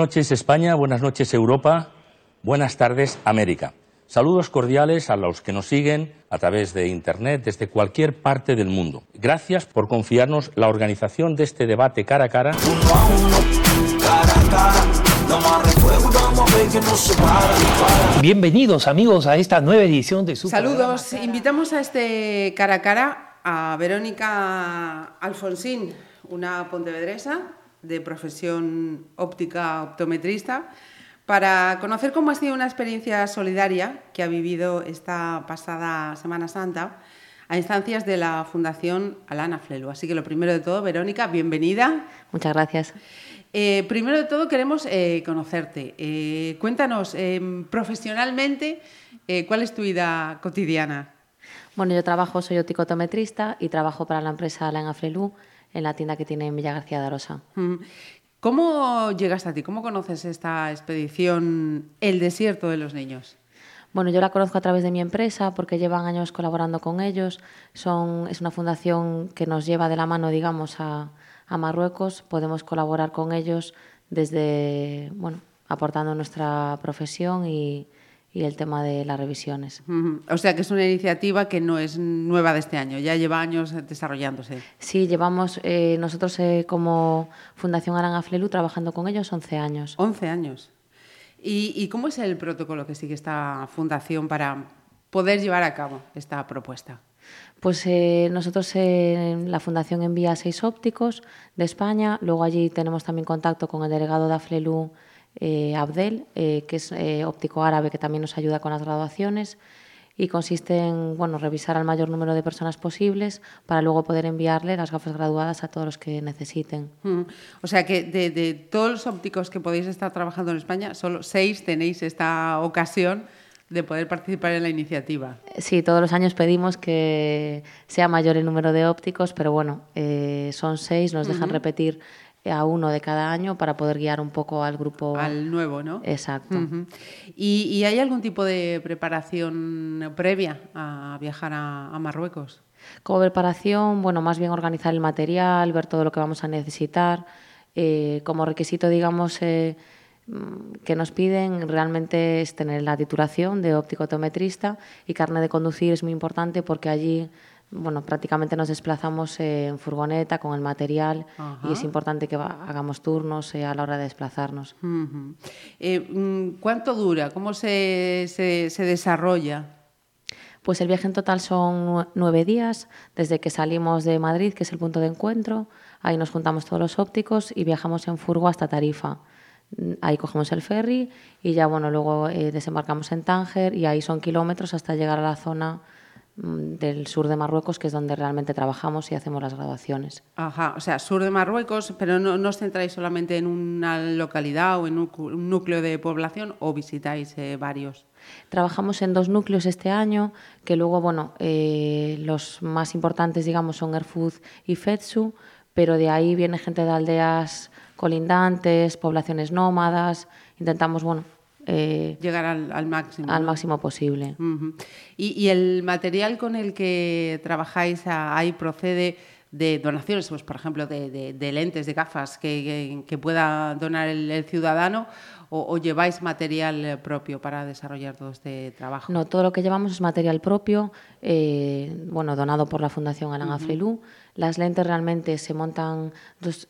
noches España, buenas noches Europa, buenas tardes América. Saludos cordiales a los que nos siguen a través de Internet desde cualquier parte del mundo. Gracias por confiarnos la organización de este debate cara a cara. Bienvenidos amigos a esta nueva edición de su Saludos, invitamos a este cara a cara a Verónica Alfonsín, una pontevedresa de profesión óptica optometrista para conocer cómo ha sido una experiencia solidaria que ha vivido esta pasada Semana Santa a instancias de la Fundación Alana Flelu. Así que lo primero de todo, Verónica, bienvenida. Muchas gracias. Eh, primero de todo queremos eh, conocerte. Eh, cuéntanos profesionalmente cuál es tu vida cotidiana. Bueno, yo trabajo, soy opticotometrista y trabajo para la empresa Alana Flelu en la tienda que tiene en Villa García de Arosa. Mm. ¿Cómo llegaste a ti? ¿Cómo conoces esta expedición El desierto de los niños? Bueno, yo la conozco a través de mi empresa porque llevan años colaborando con ellos. Son, es una fundación que nos lleva de la mano, digamos, a, a Marruecos. Podemos colaborar con ellos desde, bueno, aportando nuestra profesión y, y el tema de las revisiones. O sea que es una iniciativa que no es nueva de este año, ya lleva años desarrollándose. Sí, llevamos eh, nosotros eh, como Fundación Aranga Flelu trabajando con ellos 11 años. 11 años. ¿Y, cómo es el protocolo que sigue esta fundación para poder llevar a cabo esta propuesta? Pues eh, nosotros en la Fundación envía seis ópticos de España, luego allí tenemos también contacto con el delegado de Aflelu eh, Abdel, eh, que es eh, óptico árabe que también nos ayuda con las graduaciones y consiste en bueno, revisar al mayor número de personas posibles para luego poder enviarle las gafas graduadas a todos los que necesiten. Mm. O sea que de, de, todos los ópticos que podéis estar trabajando en España, solo seis tenéis esta ocasión de poder participar en la iniciativa. Sí, todos los años pedimos que sea mayor el número de ópticos, pero bueno, son seis, nos dejan repetir a uno de cada año para poder guiar un poco al grupo. Al nuevo, ¿no? Exacto. ¿Y, hay algún tipo de preparación previa a viajar a, Marruecos? Como preparación, bueno, más bien organizar el material, ver todo lo que vamos a necesitar. Eh, como requisito, digamos, eh, mm, que nos piden realmente es tener la titulación de óptico-tometrista y carne de conducir es muy importante porque allí bueno, prácticamente nos desplazamos en furgoneta con el material y es importante que hagamos turnos eh, a la hora de desplazarnos. Eh, mm, ¿Cuánto dura? ¿Cómo se, se, desarrolla? Pues el viaje en total son nueve días, desde que salimos de Madrid, que es el punto de encuentro, ahí nos juntamos todos los ópticos y viajamos en furgo hasta Tarifa. Mm, ahí cogemos el ferry y ya bueno, luego eh, desembarcamos en Tánger y ahí son kilómetros hasta llegar a la zona del sur de Marruecos, que es donde realmente trabajamos y hacemos las graduaciones. Ajá, o sea, sur de Marruecos, pero no, no os centráis solamente en una localidad o en un, núcleo de población o visitáis eh, varios. Trabajamos en dos núcleos este año, que luego, bueno, eh, los más importantes, digamos, son Erfuz y Fetsu, pero de ahí viene gente de aldeas colindantes, poblaciones nómadas. Intentamos, bueno, eh, Llegar al, máximo. Al máximo posible. ¿Y, el material con el que trabajáis ahí procede de donaciones, pues, por ejemplo, de, lentes, de gafas que, pueda donar el, ciudadano? O, lleváis material propio para desarrollar todo este trabajo? No, todo lo que llevamos es material propio, eh, bueno, donado por la Fundación Alan uh Las lentes realmente se montan,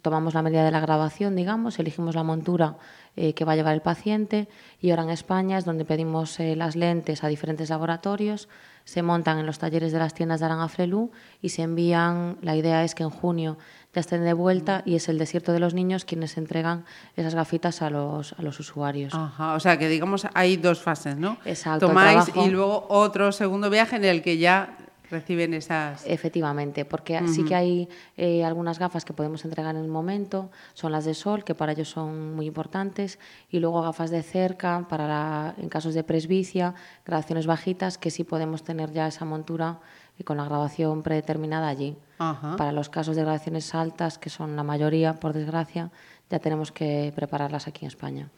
tomamos la medida de la grabación, digamos, elegimos la montura eh, que va a llevar el paciente y ahora en España es donde pedimos eh, las lentes a diferentes laboratorios, se montan en los talleres de las tiendas de Arangaflelú y se envían, la idea es que en junio ya estén de vuelta y es el desierto de los niños quienes entregan esas gafitas a los, a los usuarios. Ajá, o sea que digamos hay dos fases, ¿no? Exacto. Tomáis y luego otro segundo viaje en el que ya reciben esas. Efectivamente, porque sí que hay eh, algunas gafas que podemos entregar en el momento, son las de sol, que para ellos son muy importantes, y luego gafas de cerca, para en casos de presbicia, grabaciones bajitas, que sí podemos tener ya esa montura y con la grabación predeterminada allí. Para los casos de grabaciones altas, que son la mayoría, por desgracia, ya tenemos que prepararlas aquí en España.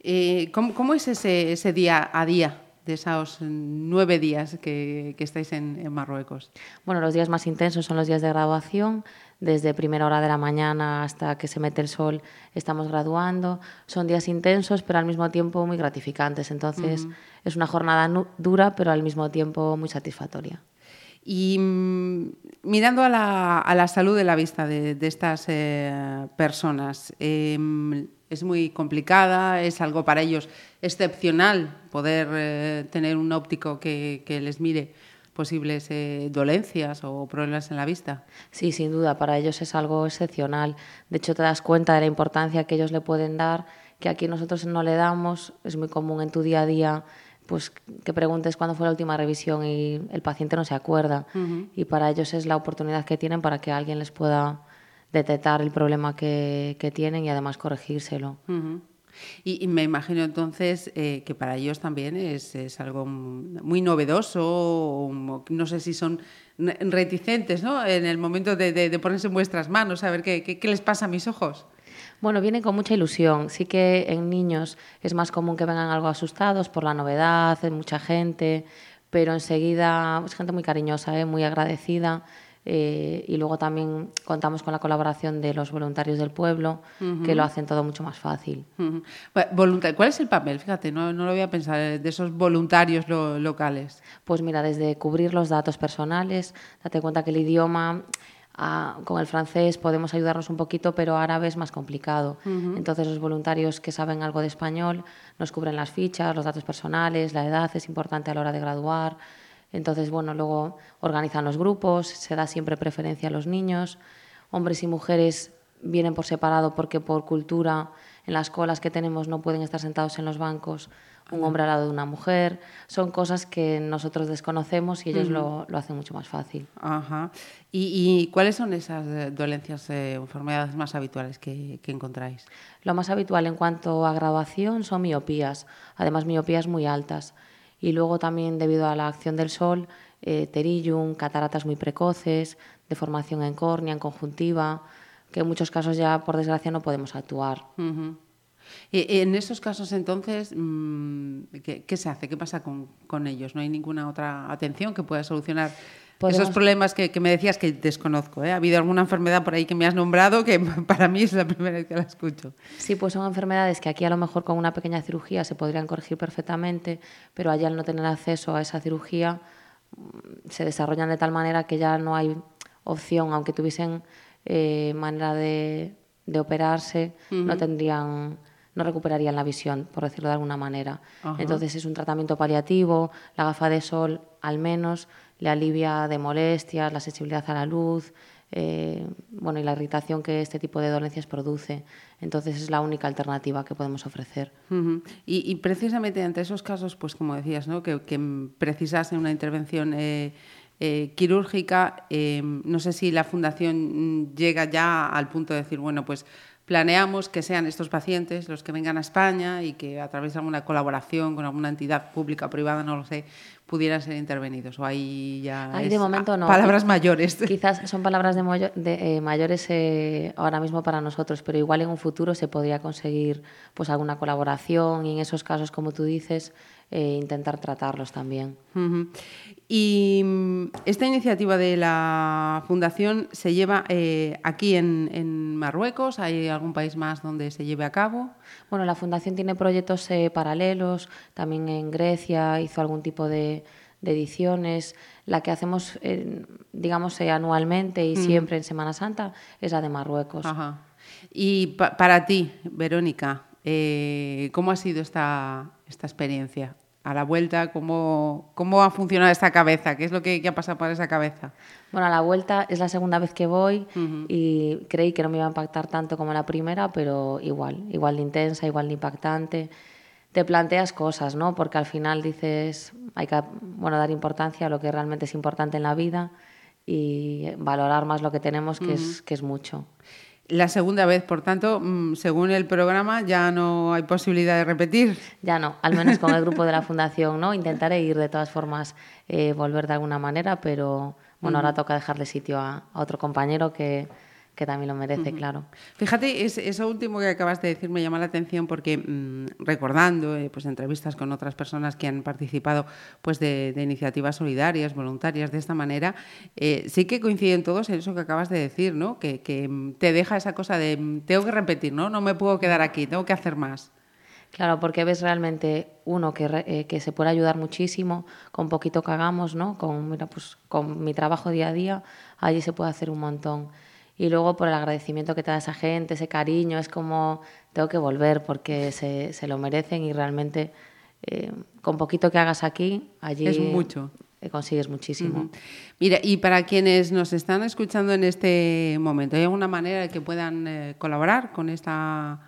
Eh, ¿cómo, ¿Cómo es ese, ese día a día? De esos nueve días que, estáis en, Marruecos? Bueno, los días más intensos son los días de graduación. desde primera hora de la mañana hasta que se mete el sol estamos graduando. Son días intensos, pero al mismo tiempo muy gratificantes. Entonces es una jornada dura, pero al mismo tiempo muy satisfactoria. Y mm, mirando a la, salud de la vista de, estas eh, personas, em, es muy complicada, es algo para ellos excepcional poder eh, tener un óptico que les mire posibles eh, dolencias o problemas en la vista. Sí, sin duda, para ellos es algo excepcional. De hecho, te das cuenta de la importancia que ellos le pueden dar, que aquí nosotros no le damos. Es muy común en tu día a día pues que preguntes cuándo fue la última revisión y el paciente no se acuerda. Y para ellos es la oportunidad que tienen para que alguien les pueda detectar el problema que, que tienen y además corregírselo. Y, me imagino entonces eh, que para ellos también es, algo muy novedoso, no sé si son reticentes ¿no? en el momento de, ponerse en vuestras manos, a ver qué, les pasa a mis ojos. Bueno, vienen con mucha ilusión. Sí que en niños es más común que vengan algo asustados por la novedad, hay mucha gente, pero enseguida es gente muy cariñosa, ¿eh? muy agradecida. Eh, y luego también contamos con la colaboración de los voluntarios del pueblo, que lo hacen todo mucho más fácil. ¿Cuál es el papel? Fíjate, no, no lo voy a pensar, eh, de esos voluntarios locales. Pues mira, desde cubrir los datos personales, date cuenta que el idioma... Ah, con el francés podemos ayudarnos un poquito, pero árabe es más complicado. Entonces los voluntarios que saben algo de español nos cubren las fichas, los datos personales, la edad es importante a la hora de graduar, entonces, bueno, luego organizan los grupos, se da siempre preferencia a los niños. Hombres y mujeres vienen por separado porque por cultura en las colas que tenemos no pueden estar sentados en los bancos un hombre al lado de una mujer. Son cosas que nosotros desconocemos y ellos lo, hacen mucho más fácil. Ajá. ¿Y, cuáles son esas eh, dolencias eh, enfermedades más habituales que, que, encontráis? Lo más habitual en cuanto a graduación son miopías, además miopías muy altas y luego también debido a la acción del sol, eh, cataratas muy precoces, deformación en córnea, en conjuntiva, que en muchos casos ya por desgracia no podemos actuar. y, en esos casos entonces, mm, ¿qué, se hace? ¿Qué pasa con, con ellos? ¿No hay ninguna otra atención que pueda solucionar esos problemas que, me decías que desconozco. ¿eh? ¿Ha habido alguna enfermedad por ahí que me has nombrado que para mí es la primera vez que la escucho? Sí, pues son enfermedades que aquí a lo mejor con una pequeña cirugía se podrían corregir perfectamente, pero allá al no tener acceso a esa cirugía mm, se desarrollan de tal manera que ya no hay opción, aunque tuviesen eh, manera de, operarse, no tendrían no recuperarían la visión, por decirlo de alguna manera. Entonces es un tratamiento paliativo, la gafa de sol al menos le alivia de molestias, la sensibilidad a la luz, eh, bueno, y la irritación que este tipo de dolencias produce. Entonces es la única alternativa que podemos ofrecer. y, precisamente ante esos casos, pues como decías, ¿no? que, que una intervención eh, eh, quirúrgica, no sé si la fundación llega ya al punto de decir, bueno, pues planeamos que sean estos pacientes los que vengan a España y que a través de alguna colaboración con alguna entidad pública o privada, no lo sé, pudieran ser intervenidos. O ahí ya ahí de momento no. palabras mayores. Quizás son palabras de, eh, mayores eh, ahora mismo para nosotros, pero igual en un futuro se podría conseguir pues alguna colaboración y en esos casos, como tú dices, eh, intentar tratarlos también. Y mm, esta iniciativa de la Fundación se lleva eh, aquí en, Marruecos, ¿hay algún país más donde se lleve a cabo? Bueno, la Fundación tiene proyectos eh, paralelos, también en Grecia hizo algún tipo de, ediciones. La que hacemos, digamos, anualmente y siempre en Semana Santa es la de Marruecos. Y para ti, Verónica, ¿cómo ha sido esta, esta experiencia? A la vuelta, ¿cómo, ¿cómo ha funcionado esta cabeza? ¿Qué es lo que, ha pasado por esa cabeza? Bueno, a la vuelta es la segunda vez que voy y creí que no me iba a impactar tanto como la primera, pero igual, igual de intensa, igual de impactante. Te planteas cosas, ¿no? Porque al final dices, hay que bueno, dar importancia a lo que realmente es importante en la vida y valorar más lo que tenemos, que, es, que es mucho. La segunda vez, por tanto, mm, según el programa, ya no hay posibilidad de repetir. Ya no, al menos con el grupo de la Fundación, ¿no? Intentaré ir de todas formas, eh, volver de alguna manera, pero bueno, ahora toca dejarle sitio a, otro compañero que, que también lo merece, claro. Fíjate, eso último que acabas de decir me llama la atención porque mm, recordando eh, pues entrevistas con otras personas que han participado pues de, iniciativas solidarias, voluntarias de esta manera, eh, sí que coinciden todos en eso que acabas de decir, ¿no? Que, que te deja esa cosa de mm, tengo que repetir, ¿no? No me puedo quedar aquí, tengo que hacer más. Claro, porque ves realmente uno que, eh, que, se puede ayudar muchísimo con poquito que hagamos, ¿no? Con, mira, pues, con mi trabajo día a día, allí se puede hacer un montón. Y luego por el agradecimiento que te da esa gente, ese cariño, es como tengo que volver porque se, se lo merecen y realmente eh, con poquito que hagas aquí, allí es mucho. Eh, consigues muchísimo. Mira, y para quienes nos están escuchando en este momento, ¿hay alguna manera de que puedan colaborar con esta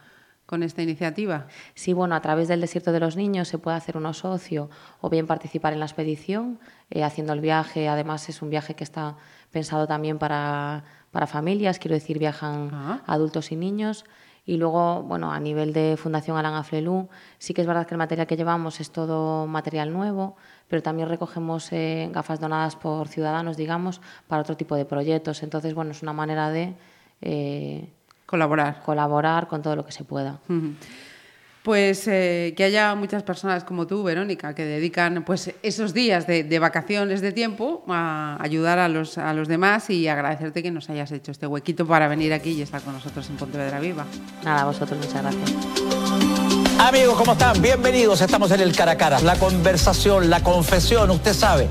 con esta iniciativa? Sí, bueno, a través del Desierto de los Niños se puede hacer uno socio o bien participar en la expedición, eh, haciendo el viaje. Además, es un viaje que está pensado también para, para familias, quiero decir, viajan ah. adultos y niños. Y luego, bueno, a nivel de Fundación Alan Aflelú, sí que es verdad que el material que llevamos es todo material nuevo, pero también recogemos eh, gafas donadas por ciudadanos, digamos, para otro tipo de proyectos. Entonces, bueno, es una manera de eh, Colaborar. Colaborar con todo lo que se pueda. Pues eh, que haya muchas personas como tú, Verónica, que dedican pues esos días de, vacaciones de tiempo a ayudar a los, a los demás y agradecerte que nos hayas hecho este huequito para venir aquí y estar con nosotros en Pontevedra Viva. Nada, a vosotros muchas gracias. Amigos, ¿cómo están? Bienvenidos. Estamos en el cara a cara. La conversación, la confesión, usted sabe.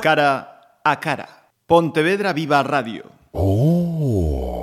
Cara a cara. Pontevedra Viva Radio. 哦。